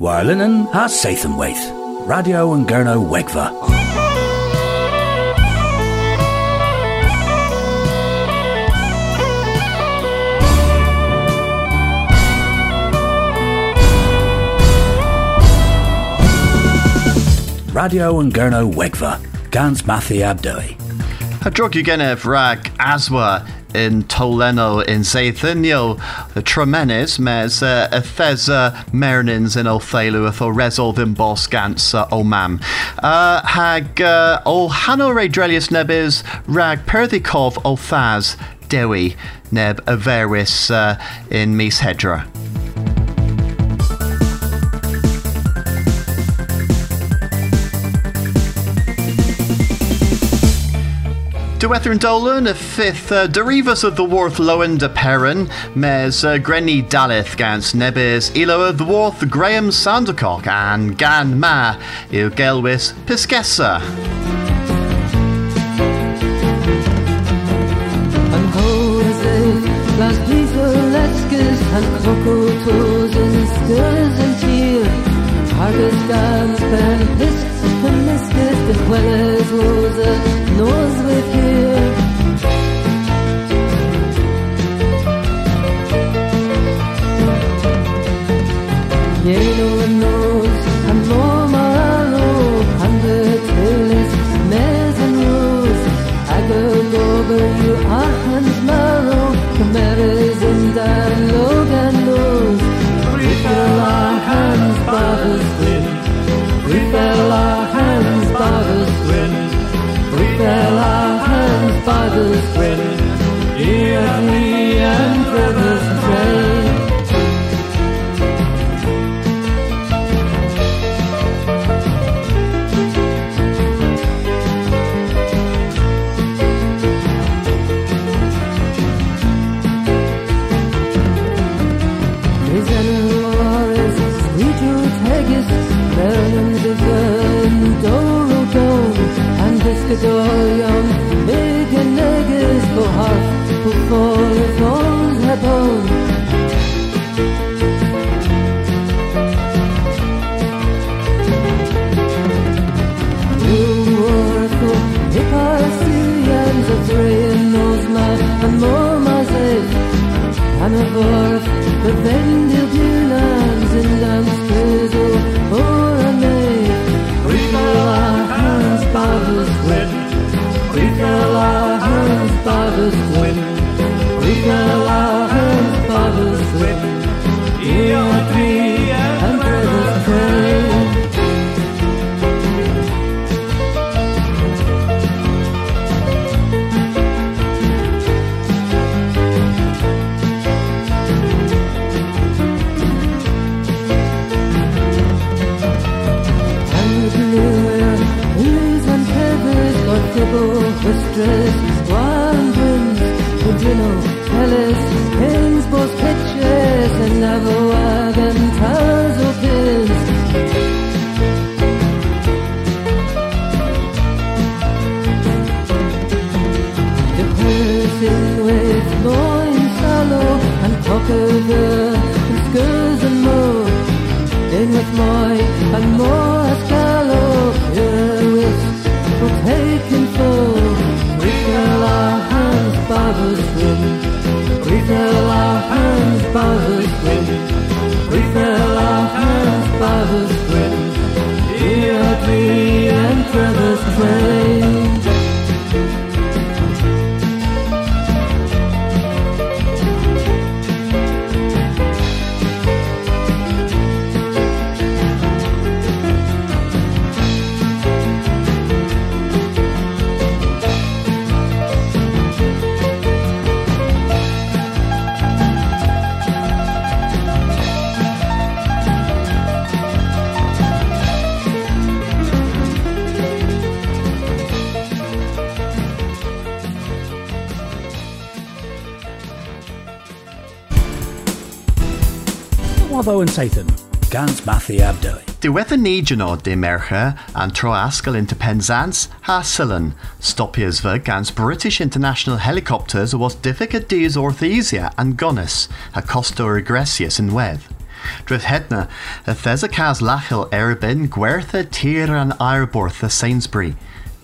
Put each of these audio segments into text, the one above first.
Warlinen ha Sathanwaith. Radio and Gurno Wegva. Radio and Gurno Wegva. Gans Mathi Abdoi. A drug you genef rag aswa in Toleno in Zaithinio, Tremenis, mes uh, Ethesa Mernins in Othelu, Atho Resol Vimbos Gans Omam. Uh, hag uh, O Hano Redrelius Nebis rag Perthikov Othaz Dewi Neb Averis uh, in Mis Hedra. Diwether and Dolan, a fifth uh, derivus of the Worth Lowen de Perrin, mes uh, Grenny Daleth gans nebis, ilo the Worth Graham Sandercock. And Gan Ma, il Gelwis Piscessa. An Hose, las Dieseleskes, an Krokotos in Skurs and knows with here. Wavo and Sathan. Gans Mathi Abdoi. Diwetha Nijano de Merche and Troascal into Penzance, Hasillen, Stopiasva gans British international helicopters was difficult dies Orthesia and Gonis, a Costa Regressius in Weth. Drith hedna, a thesacas lachel erbin gwertha tir an airborth Sainsbury.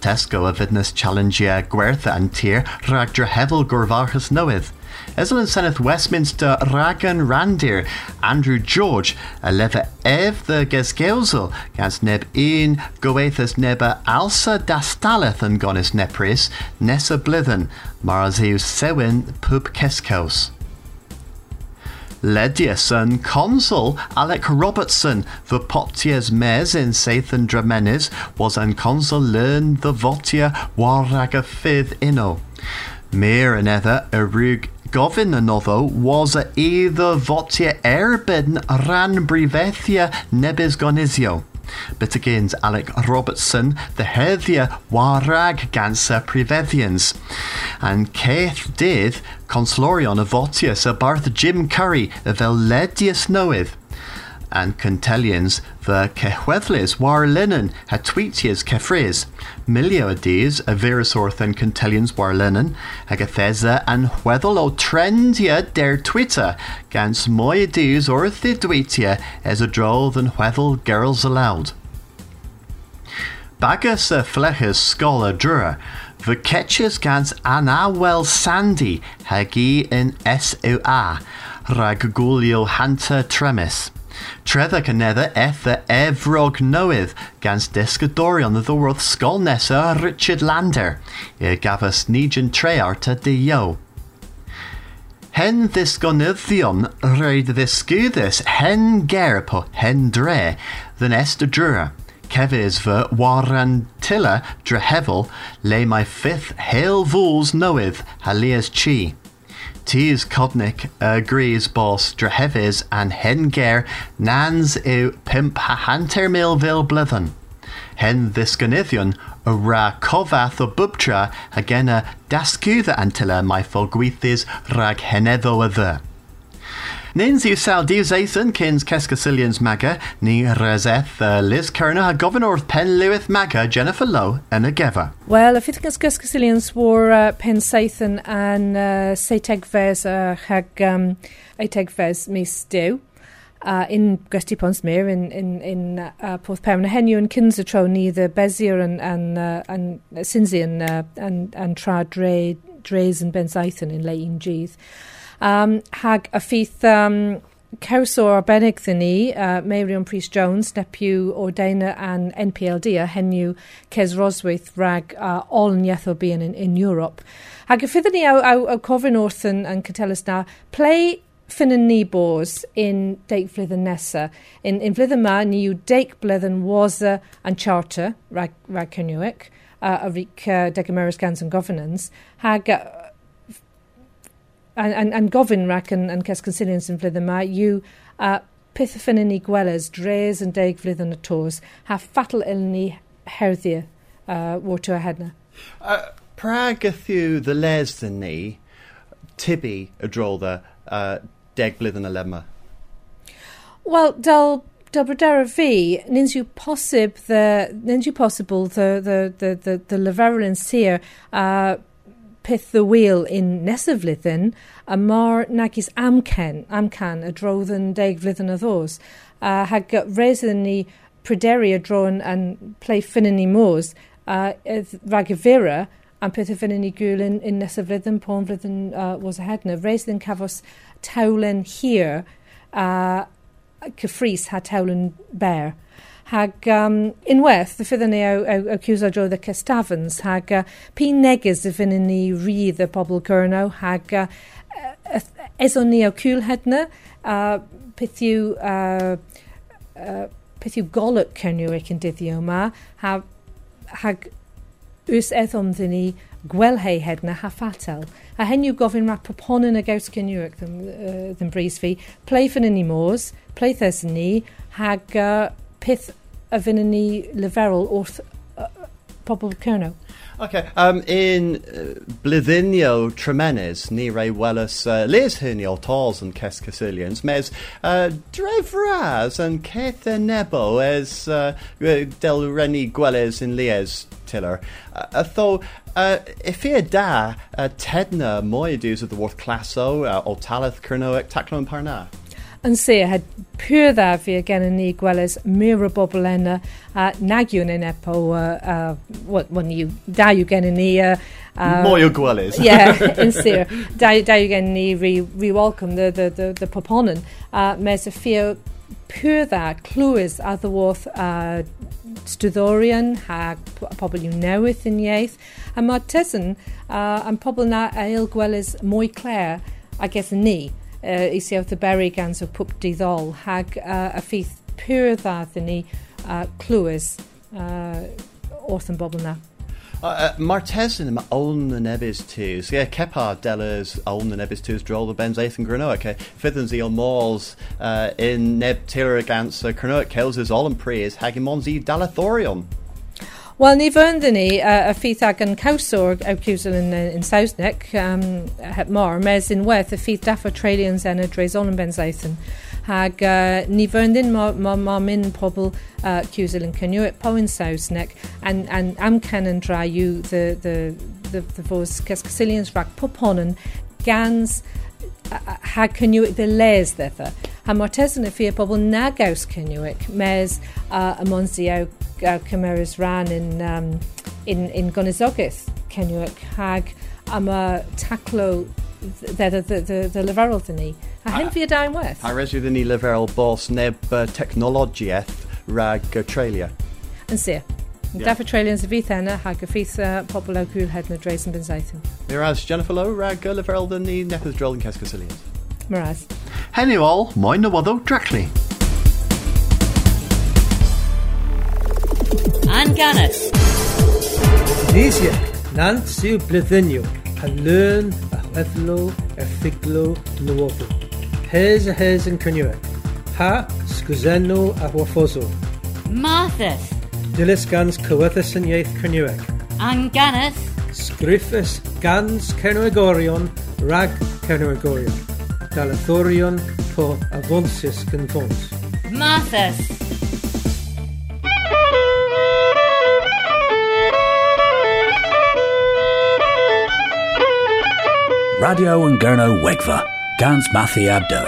Tesco a vidness challengia gwertha an tir rag hevel gorvarchus noeth. Eslan Seneth Westminster Ragan Randir Andrew George a leve ev the gesgeuzel gans neb een goethus neba alsa dastaleth an gonis nepris nessa blithen marazeus sewin pub keskos. Ledius and consul Alec Robertson, the potiers mes in Sathan Dramenis, was an consul learn the votia waraga fifth inno. Meer and ether gofyn another was a either votia erbyn ran brifethia nebys gonizio. But again, Alec Robertson, the heddia warag ganser privethians. And Keith did conslorion of votius a barth Jim Curry of Eledius knoweth and Cantellians the Cehweddlis war linen ha tweetias kefres. Milioides a virusorth and Cantellians war linen agathesa and o trendia der Twitter gans as a droll than hweddel girls allowed. Bagus a fleches scholar dura, the catches gans anawel sandy hagi in S-O-A, rag hanta tremis. Trevor canedda etha efrog noedd gans desgadorion the wrth skol nesa Richard Lander, e gafas nigen trearta de yo. Hen ddisgonyddion roedd ddisgwyddus hen gerpo hen dre than esta dura. Kevis fy warantilla drehefel lay my fifth hail fools knoweth halias chi. Tis Kodnik agrees uh, boss Drehevis and Henger nans eu pimp hanter milville blithen. Hen this ganithion a ra kovath o bubtra agena dascudha antilla my folgwithis rag heneddo a the. Nins yw sal diws eithon cyns Cescasilians maga ni reseth uh, Liz Kerna a gofyn wrth pen Lewith maga Jennifer Lowe yn y gefa. Wel, y ffydd Cescasilians war uh, pen seithon an uh, seitegfes uh, hag um, mis dew. Uh, in Gusty Ponsmere in, in, in uh, Porth Pewn a henw yn tro ni the Bezier and, and, uh, and Sinzi and, uh, and, and tra dre, dres and Ben Saithon in Geeth. Um, hag a ffith um, cawso arbennig ddyn ni, uh, Marion Priest Jones, nepiw o Deina a'n NPLD a henyw Cez Roswyth rag uh, ol'n ietho bian in, in Europe. Hag y ffyddwn ni aw, aw, aw cofyn wrth yn, yn cytelus na, play ffyn yn ni bos in deig flwyddyn nesa. In, in flwyddyn ma, ni yw deig blydden waza yn charter, rag, rag cynnywic, uh, a rhic uh, deg Gans and Governance, hag uh, and, and, yn, yn ces consilians yn flwyddyn yma yw uh, ffyn ni gwelys dres yn deg flwyddyn y tos ha fatal ilni herddi uh, water hedna. Uh, Prag ythyw the les dyn ni tibi y drol uh, deg blwyddyn y lemma? Wel, del del bryder fi, nins yw posib the, nins yw possible the, the, the, the, the leferol yn sir uh, pith the wheel in nesaf flwyddyn, a mar nag is amcan, amcan y drodd yn deg flwyddyn y ddos. A hag reisyn ni pryderu y dro'n yn plei ffynyn ni môs, a rhag y fyrra, am peth y ffynyn ni gwyl yn, yn nesaf flwyddyn, pon flwyddyn uh, was ahead na. Reisyn cafos tawlen hir, a cyffris ha tawlen ber hag um, unwaith, fyddwn ni o cwsa droedd y cystafans, hag uh, pi neges y fynd ni rydd y pobl gyrnaw, hag uh, eson ni o cwl hedna, uh, peth yw, uh, uh, peth yw golwg cyrnyw ac yn dyddio yma, hag, hag ys edom ddyn ni gwelhau hedna ha fatel. A hen yw gofyn mae proponyn y gaws cynnywic ddim, uh, ddim bris fi. Pleif yn ni môs, pleif ni, hag uh, peth a fyna ni leferol wrth uh, pobl. Okay, um, in uh, blydynio tremenes, ni rei welys uh, les hyn o Casilians, mes uh, drefras yn ceth nebo es uh, del reni gwelys yn lies tiller. Uh, a tho, uh, if e da, uh, tedna moedus of the worth classo uh, o talith cernoic taclon parna? yn sehad pur dda fi gen i ni gweles mir o bobl enna a nagiwn yn epo wel ni da yw gen i ni uh, uh, Mwy o gwelys. Yeah, yn sir. Da yw gen ni re-welcome the, the, the, the proponen A uh, mes y ffio pur dda clywys a ddywodd uh, stryddorion a pobl yw newydd yn ieith. A mae tesyn uh, yn pobl na eil gwelys mwy cler a eithon ni. Uh, i si the berry gans o pwp diddol hag uh, a ffith pur ddath ni uh, clywys uh, wrth yn bobl na. Uh, Martesin yma awn yn ebys tiws. Ie, cepa delers awn yn ebys tiws drol y benz eith yn. Okay. Fyddyn zi o môls uh, in neb tir gans uh, Grynoa caels ys ol yn pris hag imons i dalathorion. Wel, ni fynd ni uh, y ffith ag yn cawsor aw cwsel yn, yn um, het mor, mes yn werth y ffith daff o treulions yn y dres ol yn benzaethyn hag uh, ni fyndyn ma, ma, ma mynd pobl uh, cwsel yn poen Saesneg and, and am can yn dra yw the, the, the, the fos Cascasilians rag poponen gans hag cynnywic the les ddetha. Ha mor tesyn y ffyr pobl nagaws cynnywic mes uh, y aw cymerus ran in, um, in, in Gonizogaeth cynnywic hag am y taclo the leferol dyn ni. A hyn fi y da'n werth. A res ydyn ni leferol bos neb uh, technologiaeth rag uh, trelia. Yn sir. Yeah. Dafa Tralians y fydd yna hag y ffeith uh, pobl o gwylhed na dreis yn bynsaethyn. Miraz, Jennifer Lowe rag uh, leferol dyn ni nethys drol yn Casco Silians. Miraz. Henny ol, moyn na waddo dracli. An Gannis. Nisiac, nant sy'n blyddynio, a lyn a Ethlo, Erthiglo, Nuovo. Hes a hes yn cynnyw. Ha, sgwzenno a wafoso. Marthas. Dilys gans cywythus yn ieith cynnyw. Anganus. Sgriffus gans cernwegorion, rag cernwegorion. Dalathorion po avonsis gyn fons. Marthas. Radio and Gurno Wegva, Gans Mathi Abdoi.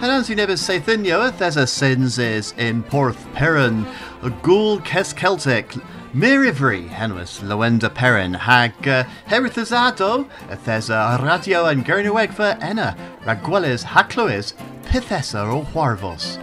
Hanan sy'n efo seithynio, there's a sins is in Porth Perrin, a ghoul kes Celtic, Mirivri, henwys Lywenda Perrin, hag uh, herithazado, there's a radio and gernywegfa enna, ragwelys haclwys, pithesa o Huarvos.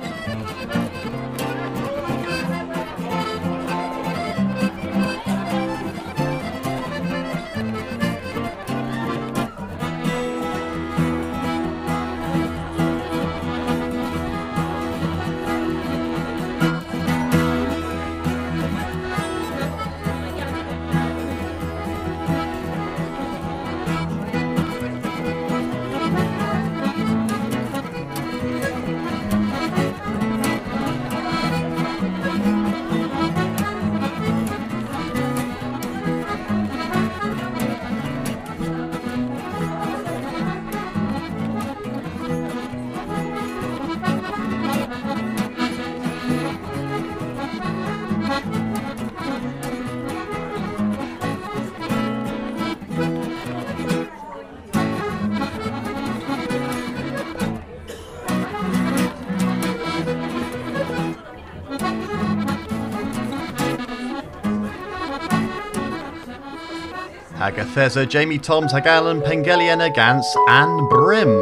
Agathesa, Jamie Toms, hag Alan Pengelian Gans, and Brim.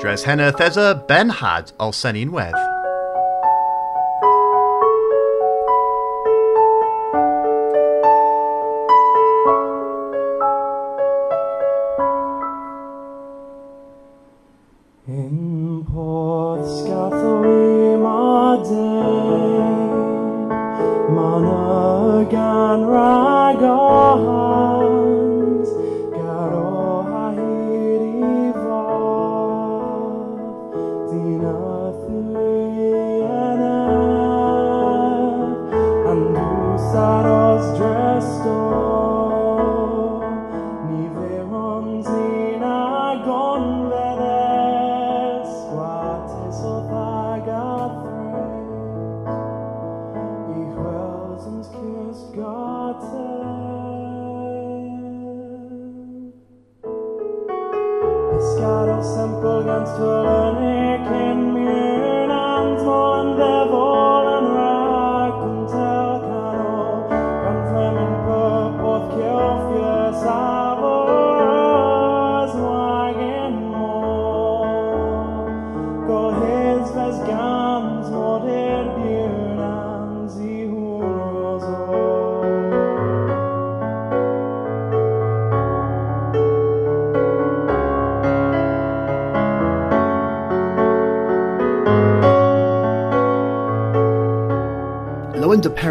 Dres henna Thesa Benhad Olsenin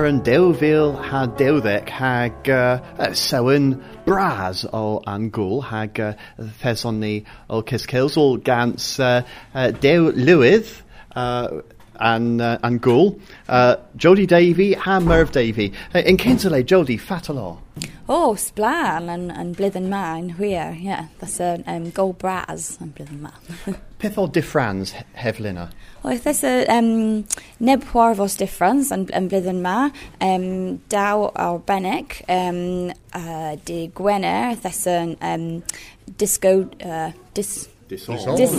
Perrin Deuville ha Dewdec hag uh, uh, Sewen Braz o Angul hag uh, Thesonni o Kiskills all Gans uh, uh, Dew Lywydd uh, and uh, and uh, Jody Davy ha Merv Davy uh, in Kinsale Jody Fatalo O, sblan yn, yn blyddyn ma, yn hwyr, ie. Yeah. That's a um, go bras yn blyddyn ma. Peth o diffrans heflyn o? Oedd ys um, neb hwarfos diffrans yn, yn blyddyn ma. Um, daw arbennig, um, uh, di Gwener, oedd ys um, disco, uh, dis, Dis,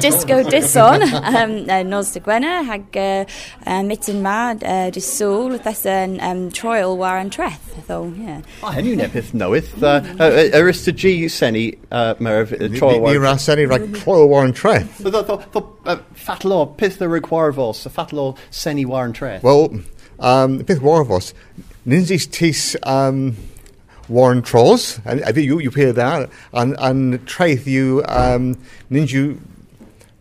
disco dison um, uh, nos de Gwener hag uh, uh, mitten ma uh, di sŵl that's an um, troil war an treth so yeah Ah, hynny ne pith nowydd uh, uh, Arista G Senni uh, Merv uh, Troy Ni ra seni rhaid troel war yn treth. Ddo, ddo, ddo, uh, fatlo, pith y regwarfos, y fatlo seni war yn treth. Wel, um, beth war fos, tis um, Warren Trolls, and I think you you hear that, and and Traith you um, ninju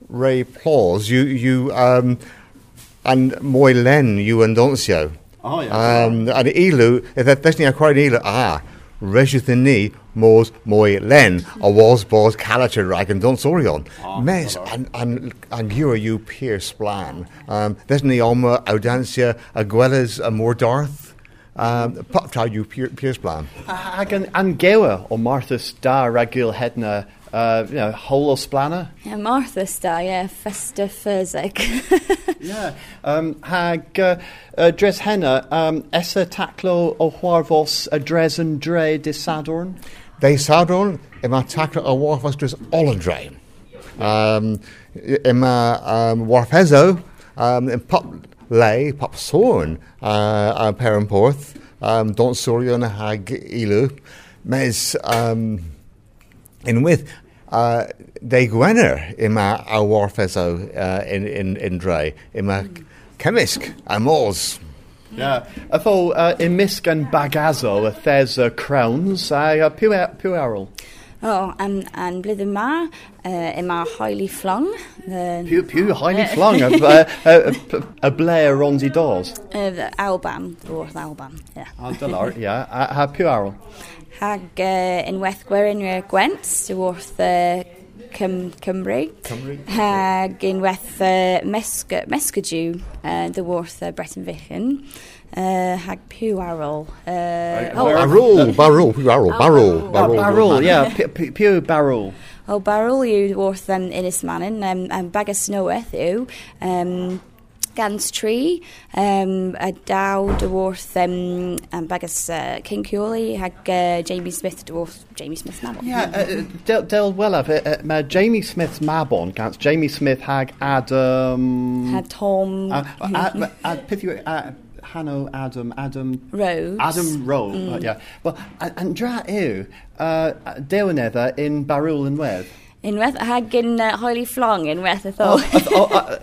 Ray Plaws you you um, and Moy Len you and Doncio. Oh, yeah. Um, and Elu, if that doesn't have quite Elu, ah, Regis the knee, Mors Moy Len, a was Bos Calacher Rag and Donsorion. Mes and and and you are you Pierce Splan. Um, there's ni Alma Audancia Aguelas a more Darth. Um, tra yw Piers Blan. Ac an angewa o Marthas da ragil hedna uh, you know, whole or splana? Yeah, Martha Star, yeah, Festa Furzig. yeah, um, hag uh, uh, dres henna, um, esa taclo o huarvos a dres yn dre de sadorn? De sadorn, yma e taclo o huarvos dres ol yn dre. Um, yma e- e um, warfezo, um, in pop lay pop sorn uh, uh, Perranporth um, don't sorion hag ilu mes um, in with uh, de gwener ima a warfezo uh, in in in dre ima chemisk a mors. Yeah. Atho uh, imisg an bagazo a thes uh, crowns, a uh, pu pu arol. Oh an an blwyddyn ma uh, yma hoili flong the Pu pu highly flung a, a, a, a blair ronzi doors. uh, the Alban wrth Alban yeah Ah, dylar, yeah. A, ha pu arol. hag uh, unwaith gwerin i'r gwent dy wrth uh, Cym Cymru. Cymru. Hag unwaith uh, mesga, mesgadw uh, dy wrth uh, Breton Fichen. Uh, hag piw arol. Uh, oh, Barrel, barrel, barrel, barrel, Oh, barrel. barrel, yeah. Pu- pu- Pu barrel. O barrel yw wrth um, Ynys Manin, um, um, bag o snoweth yw, um, gans tri, um, a daw dy wrth um, um, bag o uh, King Cioli, hag uh, Jamie Smith dy wrth Jamie Smith Mabon. Yeah, uh, del, del welaf, uh, uh, ma Jamie Smith's mabon, gans Jamie Smith hag Adam... Had Tom Uh, uh, uh, pith yw, uh, Hanno Adam, Adam... Rhodes. Adam Rowe, uh, yeah. Well, and, and dra yw, uh, dewnedda in Barul yn Wedd. Unwaith hag yn uh, hoili flong unwaith y tho. uh,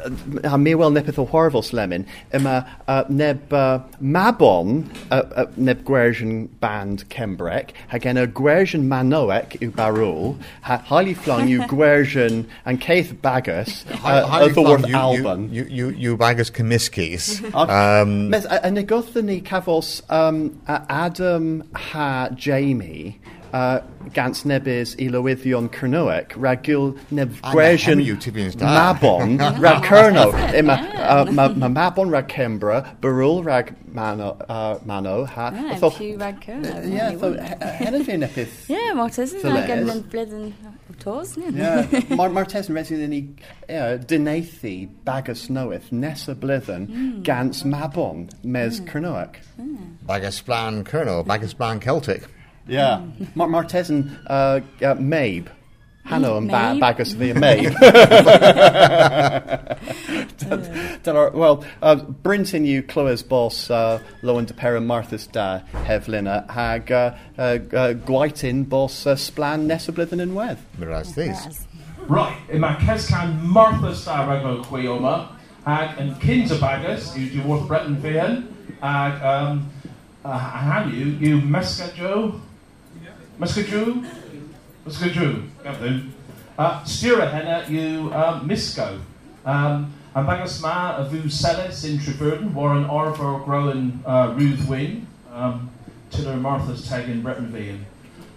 uh, mi wel nepeth o hwarfos lemon, yma uh, neb uh, mabon, uh, uh, neb gwersian band Cembrec, hag en y gwersian manoec yw barwl, ha, haili flong yw gwersian and Keith Bagus, uh, Highly of the word flung, you- Alban. You, bagus you baggers comiskis. Um, Mes, a, a negothyn ni cafos um, Adam ha Jamie uh, gans nebys i lywyddion Cernywec, rag gil neb A gwersian na hemi yw tibians da. Mabon rag Cerno. Ima, uh, ma, ma Mabon rag Cembra, Barul rag Mano, uh, Mano ha. Ah, Tho- piw rag cyrno. Yeah, so hynny fi nepeth. Yeah, mort ysyn. Dy Hag yn les. yn blwyddyn tos. Yeah, Mar Martes yn resi ni uh, dyneithi bagus noeth nes y blydden gans Mabon mes Cernywec. baggers Splan Colonel, baggers Splan Celtic. Yeah. Mar Martesan uh, uh, Mabe Hanno and ba- Bagus via Maeve. Dyna- Wel, uh, Brinton yw clywes bos uh, Lowen de Pera Marthas da heflina hag uh, uh, uh, gwaitin bos uh, splan nes y blwyddyn yn wedd. Miraz these. Ras. Right, in my Cescan Martha Star ragor chwi o yma, ag yn cynt y bagus yw Dwarth Breton fi hyn, ag um, uh, han yw, yw Mesca Joe, Mesca Drew, Mesca Drew, gafdyn. Uh, henna yw um, Misco. Um, Yn bagus ma fw Celis in Treburden, war yn orfo groen uh, Ruth Wyn, um, Tiller Martha's tag in Breton fi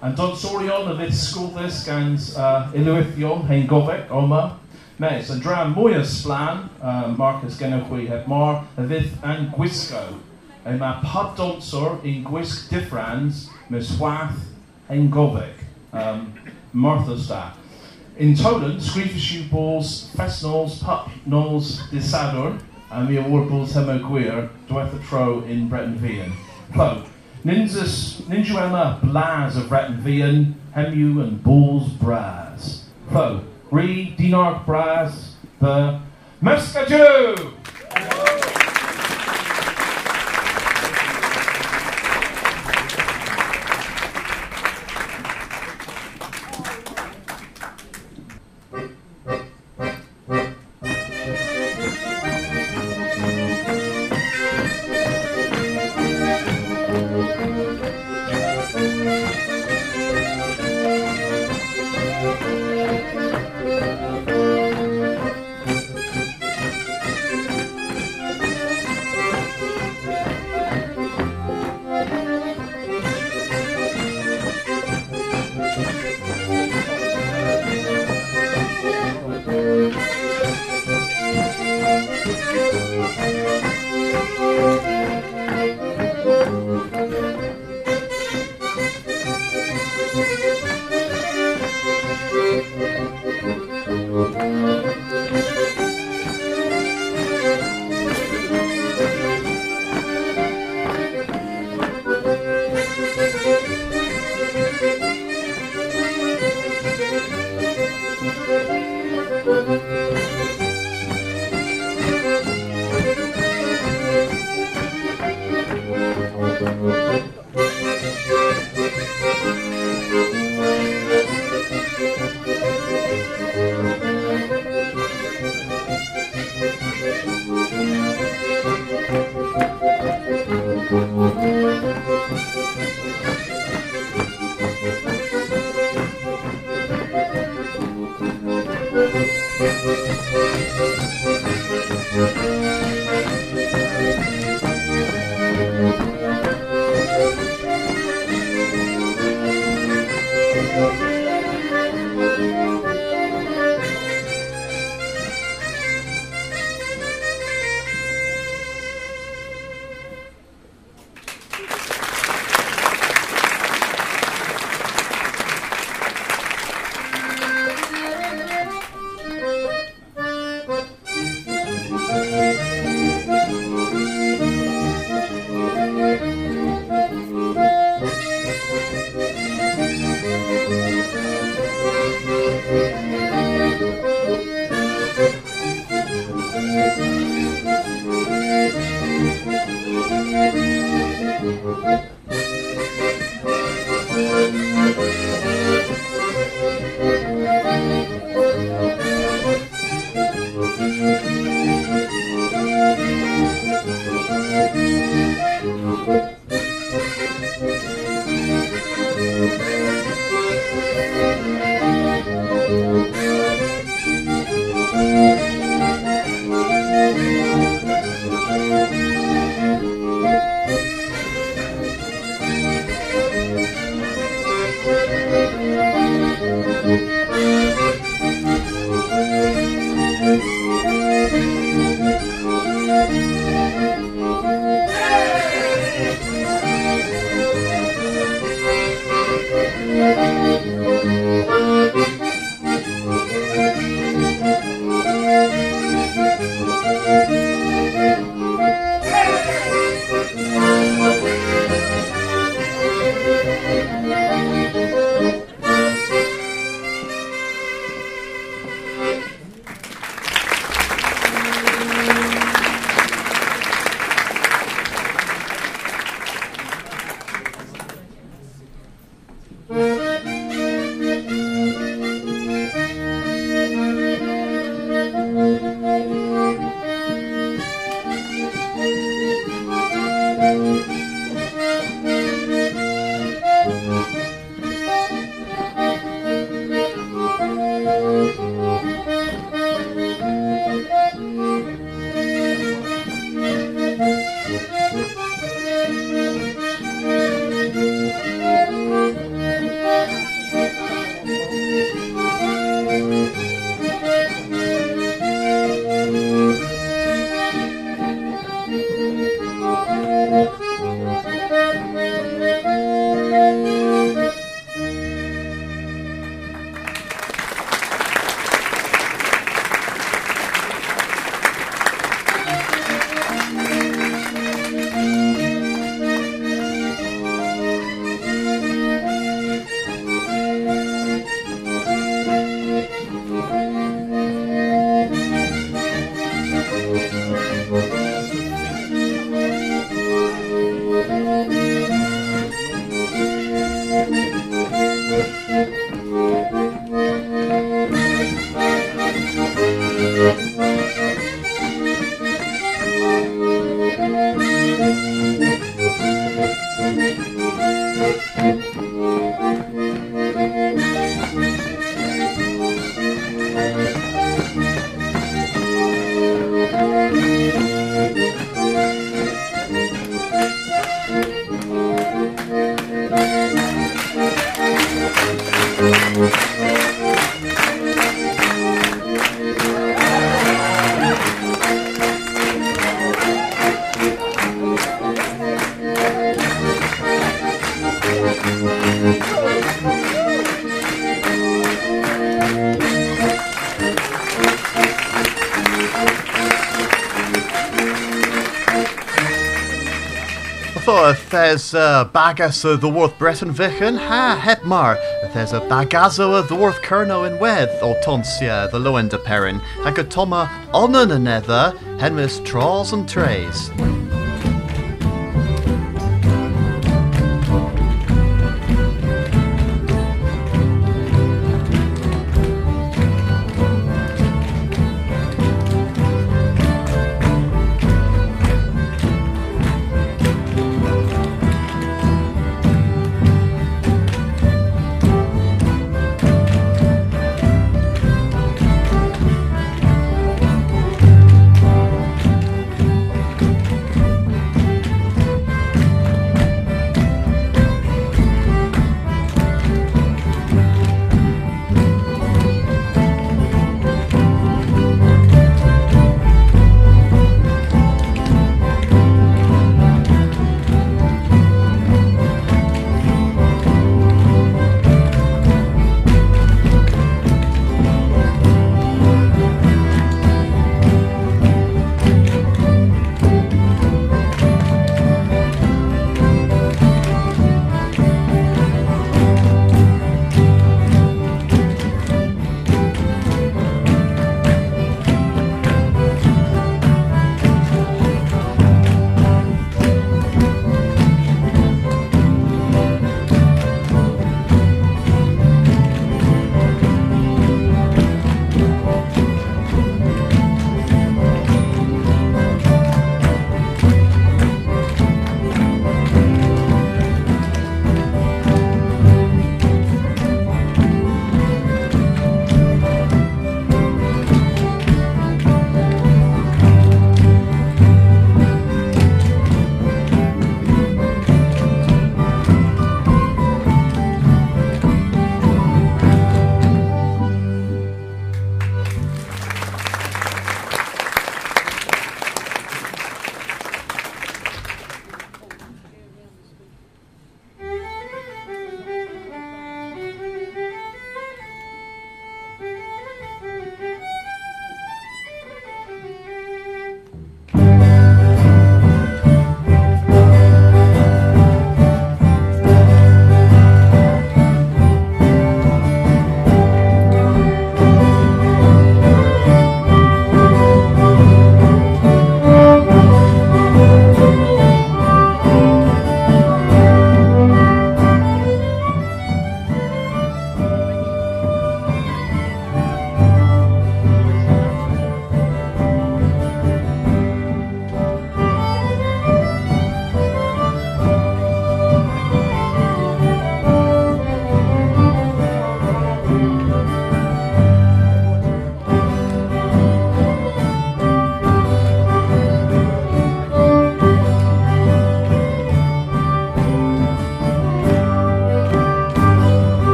Yn dod sorion y fydd sgwlddus gan uh, ilwythion hein gofec o yma. Mes, yn dra mwy o sblan, uh, Marcus heb mar, y fydd yn gwisgo. Ei mae donsor in gwisg diffrans, mes wath hein gofec. Um, da. In Toland, Screefish balls, Fesnals, Pup Knolls, Disador, and the award Hemo Gwir, Dwetha Tro in Breton Vian. Plo, Ninjas, Ninja Emma Blaz of Breton Vian, Hemu and Balls Braz. Plo, Re, Dinark Braz, the Mescajou! There's a bagas o ddwrth Breton Vichen, ha, het mar. There's a bagazo o ddwrth Cerno in wedd o tonsia, the low end of perin. Ac a toma onan yn edda, trawls and trays.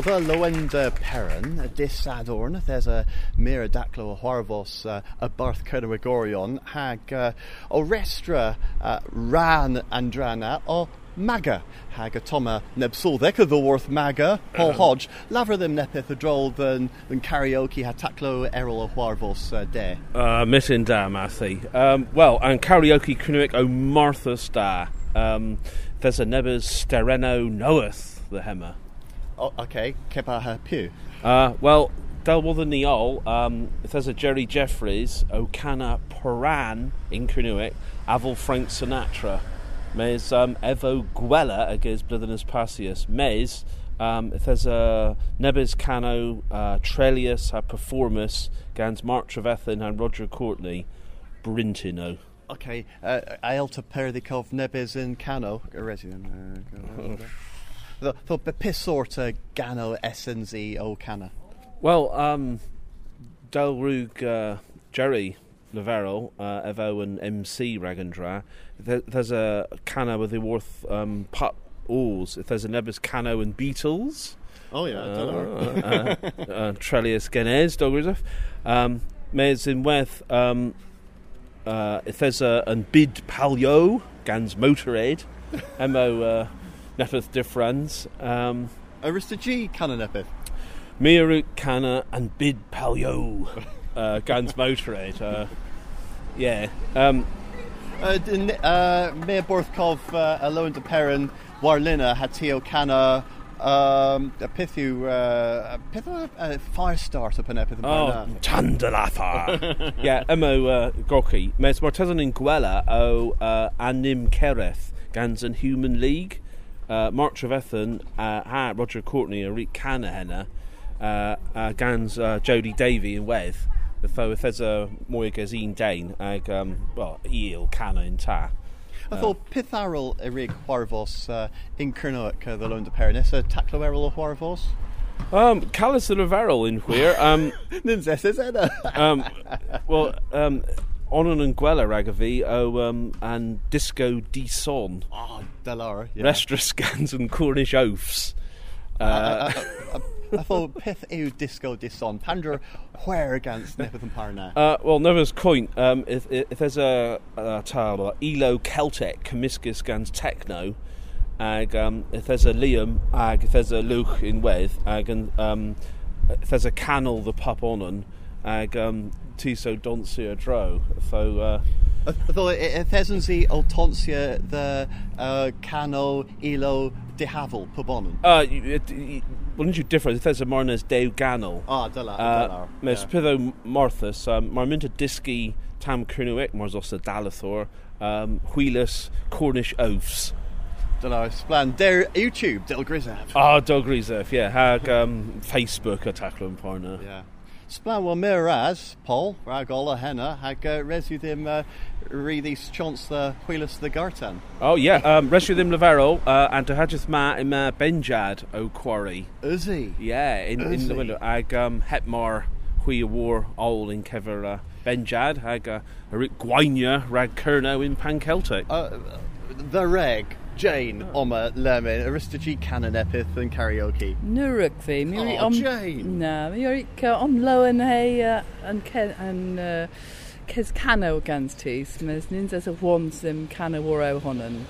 The Loenda Perrin, a dis adorn, there's a mira daclo harvos uh, a barth cernawigorion, hag uh, o restra uh, ran andrana o maga, hag a toma nebsul deca the worth maga, Paul Hodge, laver them nepith a droll than, than karaoke ha taclo errol o harvos uh, de. Uh, Mitten da, Matthew. Um, well, and karaoke cnuic o Martha Star. Um, there's a nebers stereno knoweth the hemmer. Oh, okay, kepa pew. Uh, well, Del the Neol, um, there's a Jerry Jeffries, O'Cana Paran in Cnuic, Aval Frank Sinatra. Mes um, Evo Gwella against Blithenus Passius. Mes, um, there's a Nebes Cano, uh, Trellius, a Performus, Gans Mark Trevethan and Roger Courtney, Brintino. Okay, uh, Aelta Perdikov Nebes in Cano. Resident. The the pissorta Gano SNZ O Cana. Well, um, Delrug uh, Jerry Lavero, uh, Evo and MC Ragandra, there, there's a cano with the worth um, pup oars. If there's a Nebus Cano and Beatles. Oh, yeah, uh, uh, uh, Trellius Genez, Dogrizov. Um, Mes in Weth, um, uh, if there's a an bid palio, Gans Motorade, Emo uh, Nepeth Diffrans. Um, Arista G Cana Nepeth. Miru Cana and bid palio, uh, Gans Motorade. Uh, yeah. Um, Uh, uh, Mayor Borthkov, uh, to Perrin, Warlina, Hatio Cana, um, a Pithu, uh, a Pithu, uh, fire start up in Epith. Oh, Tandalafa. yeah, emo uh, Gorky. Mes Martezan in Gwella o uh, Anim Kereth gans an Human League. Uh, Mark Trevethan, uh, ha Roger Courtney, a Rick Canahenna, uh, uh, gans uh, Jodie Davy in Weth. Tho if there's a mwy gazine Dane, ag, um, well, eel cana in ta. I thought Pitharol Erig Huarvos uh, in Kernoic, uh, the Lone de Perrin, is a Taclo Errol of Huarvos? Um, Callis the Laverel in Where. Um, Ninzes is it? um, well, um, Onan and Gwella Ragavi, oh, um, and Disco D Son. Oh, Delara, yeah. Restra scans and Cornish oaths. Uh, I, I, I thought Pith Ew Disco Dison, Pandra where against Nepeth and Parna. Uh, well, Never's Coin, um, if, if there's a, a tile, or Elo Celtic, Comiscus Gans Techno, ag, um, if there's a Liam, ag, if there's a Luke in Weth, ag, and, um, if there's a Canal the Pup Onan, ag, um, Tiso Doncia Dro. So, uh, I thought if there's the Altonsia, the uh, Cano, ilo De Havel, Pubonan. uh, you- it, you, wouldn't you differ? If there's a Marnes Deu Ganol, Ah, Delar, Uh, Delar. Mes Pitho Marthas, um, Marminta Diski Tam Kernuic, Marzosa Dalathor, um, Cornish Oaths. Delar, Splan. There, YouTube, Del Grizav. Ah, Dog Reserve, yeah, hag um, Facebook a tackle and partner. Yeah. Well Miraz, Paul, Ragola Henna, hag uh, resu them uh, re chance the Wheelus the Gartan. Oh, yeah, um, them Lavero, uh, and to Hajith Ma in uh, Benjad O Quarry. Is he? Yeah, in, in the he? window. Ag um, Hetmar Hui War All in Kever uh, Benjad, hag uh, Gwainia Rag Kerno in Pan Celtic. Uh, the Reg, Jane, Oma, Lemon, Aristogy, Canon Epith, and Karaoke. Nuruk fi. Mi ori Oh, om... Jane. Na, mi ori ca om loan hei uh, an ce... an... Uh, cano gans tis, mes nins as a wons ddim cano war honan.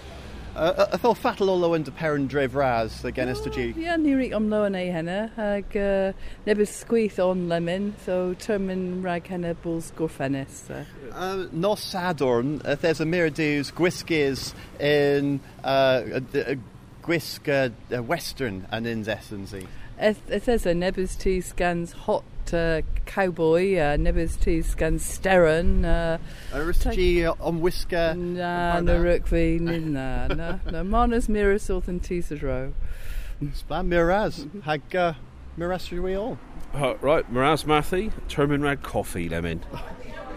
Uh, I thought Fatal Olo and Perrin Drev Raz, again, Aristogy. Ia, ni ri om loan ei hynna, uh, nebys sgwyth on lemon, so termyn rag hynna bwls gorffenus. Uh. Uh, Nos Sadorn, if there's a Miradews, Gwiskis in uh, uh, Gwisk uh, uh, Western and in Zessenzy. It says a nebys tis scans hot uh, cowboy, uh, nebys tis scans steron, uh, Aristogy on Whisker. na, na rwc fi, ni na, na, na, manas miras wrth yn tis y dro. Splan Miraz, Hag uh, Miraz we all. Uh, right, Miraz Mathy, Termin Rag Coffee Lemon.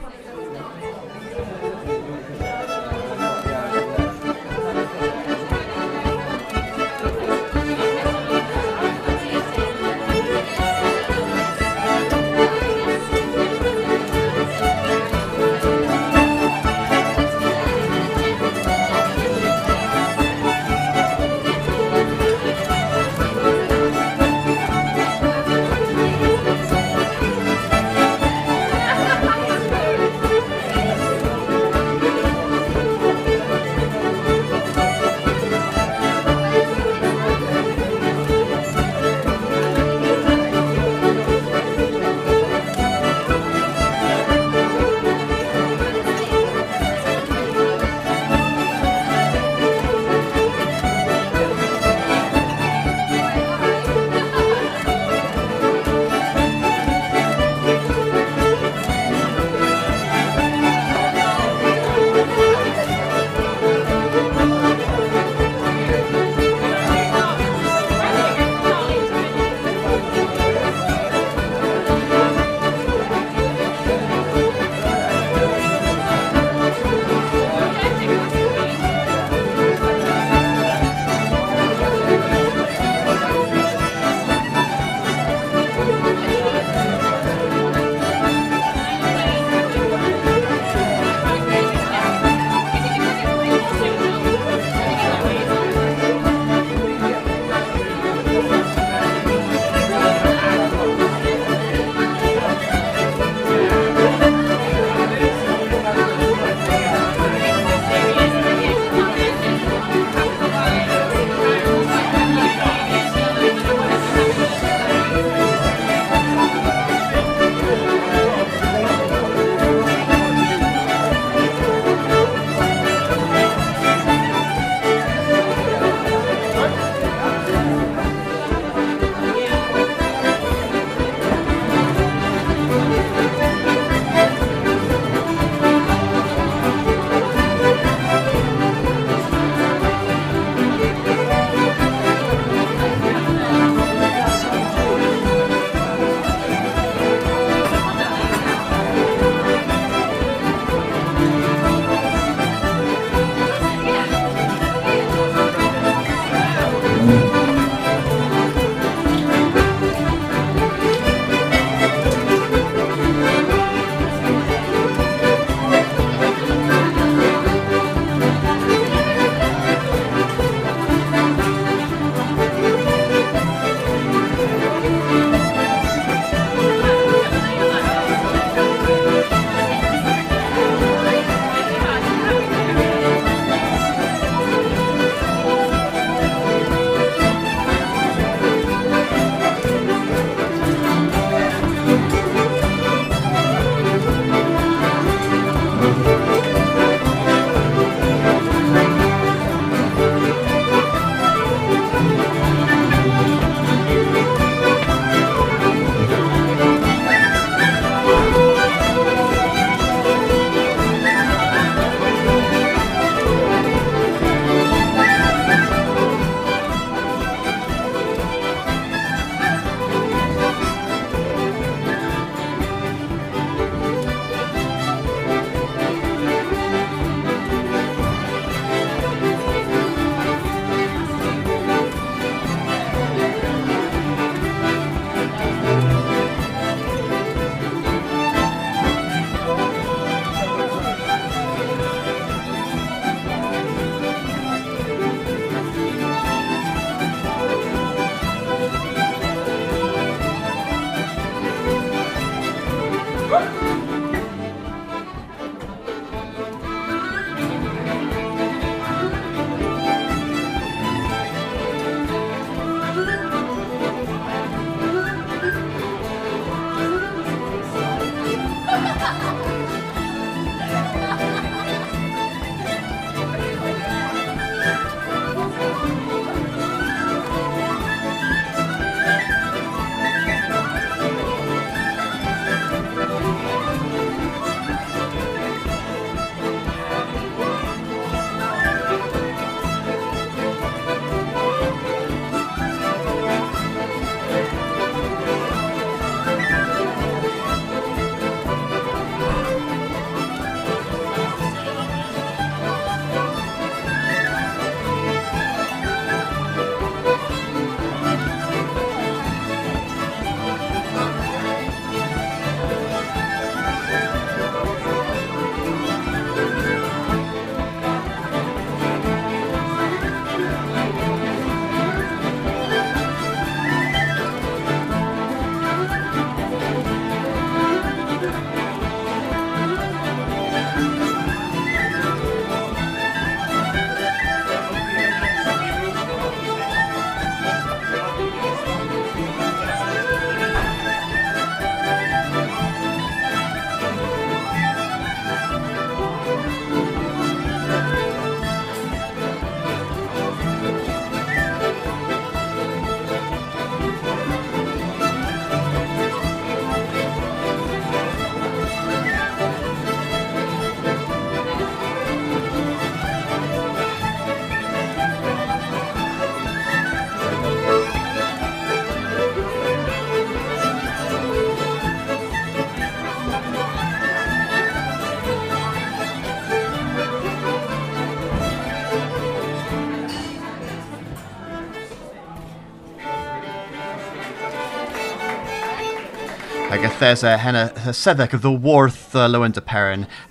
Ag a henna sedec of the worth uh, lowen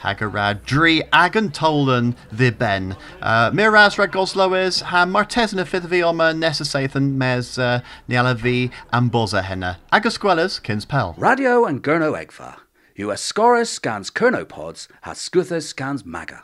Hagarad, dri agan tolan the ben. Uh, Miraz rad goslois ha martes na fifth vi oma necessathan mes uh, niala vi amboza henna. Agus squelas kins pel. Radio and Gurno Egfa. US Scorus scans Kernopods, has Scuthus scans Maga.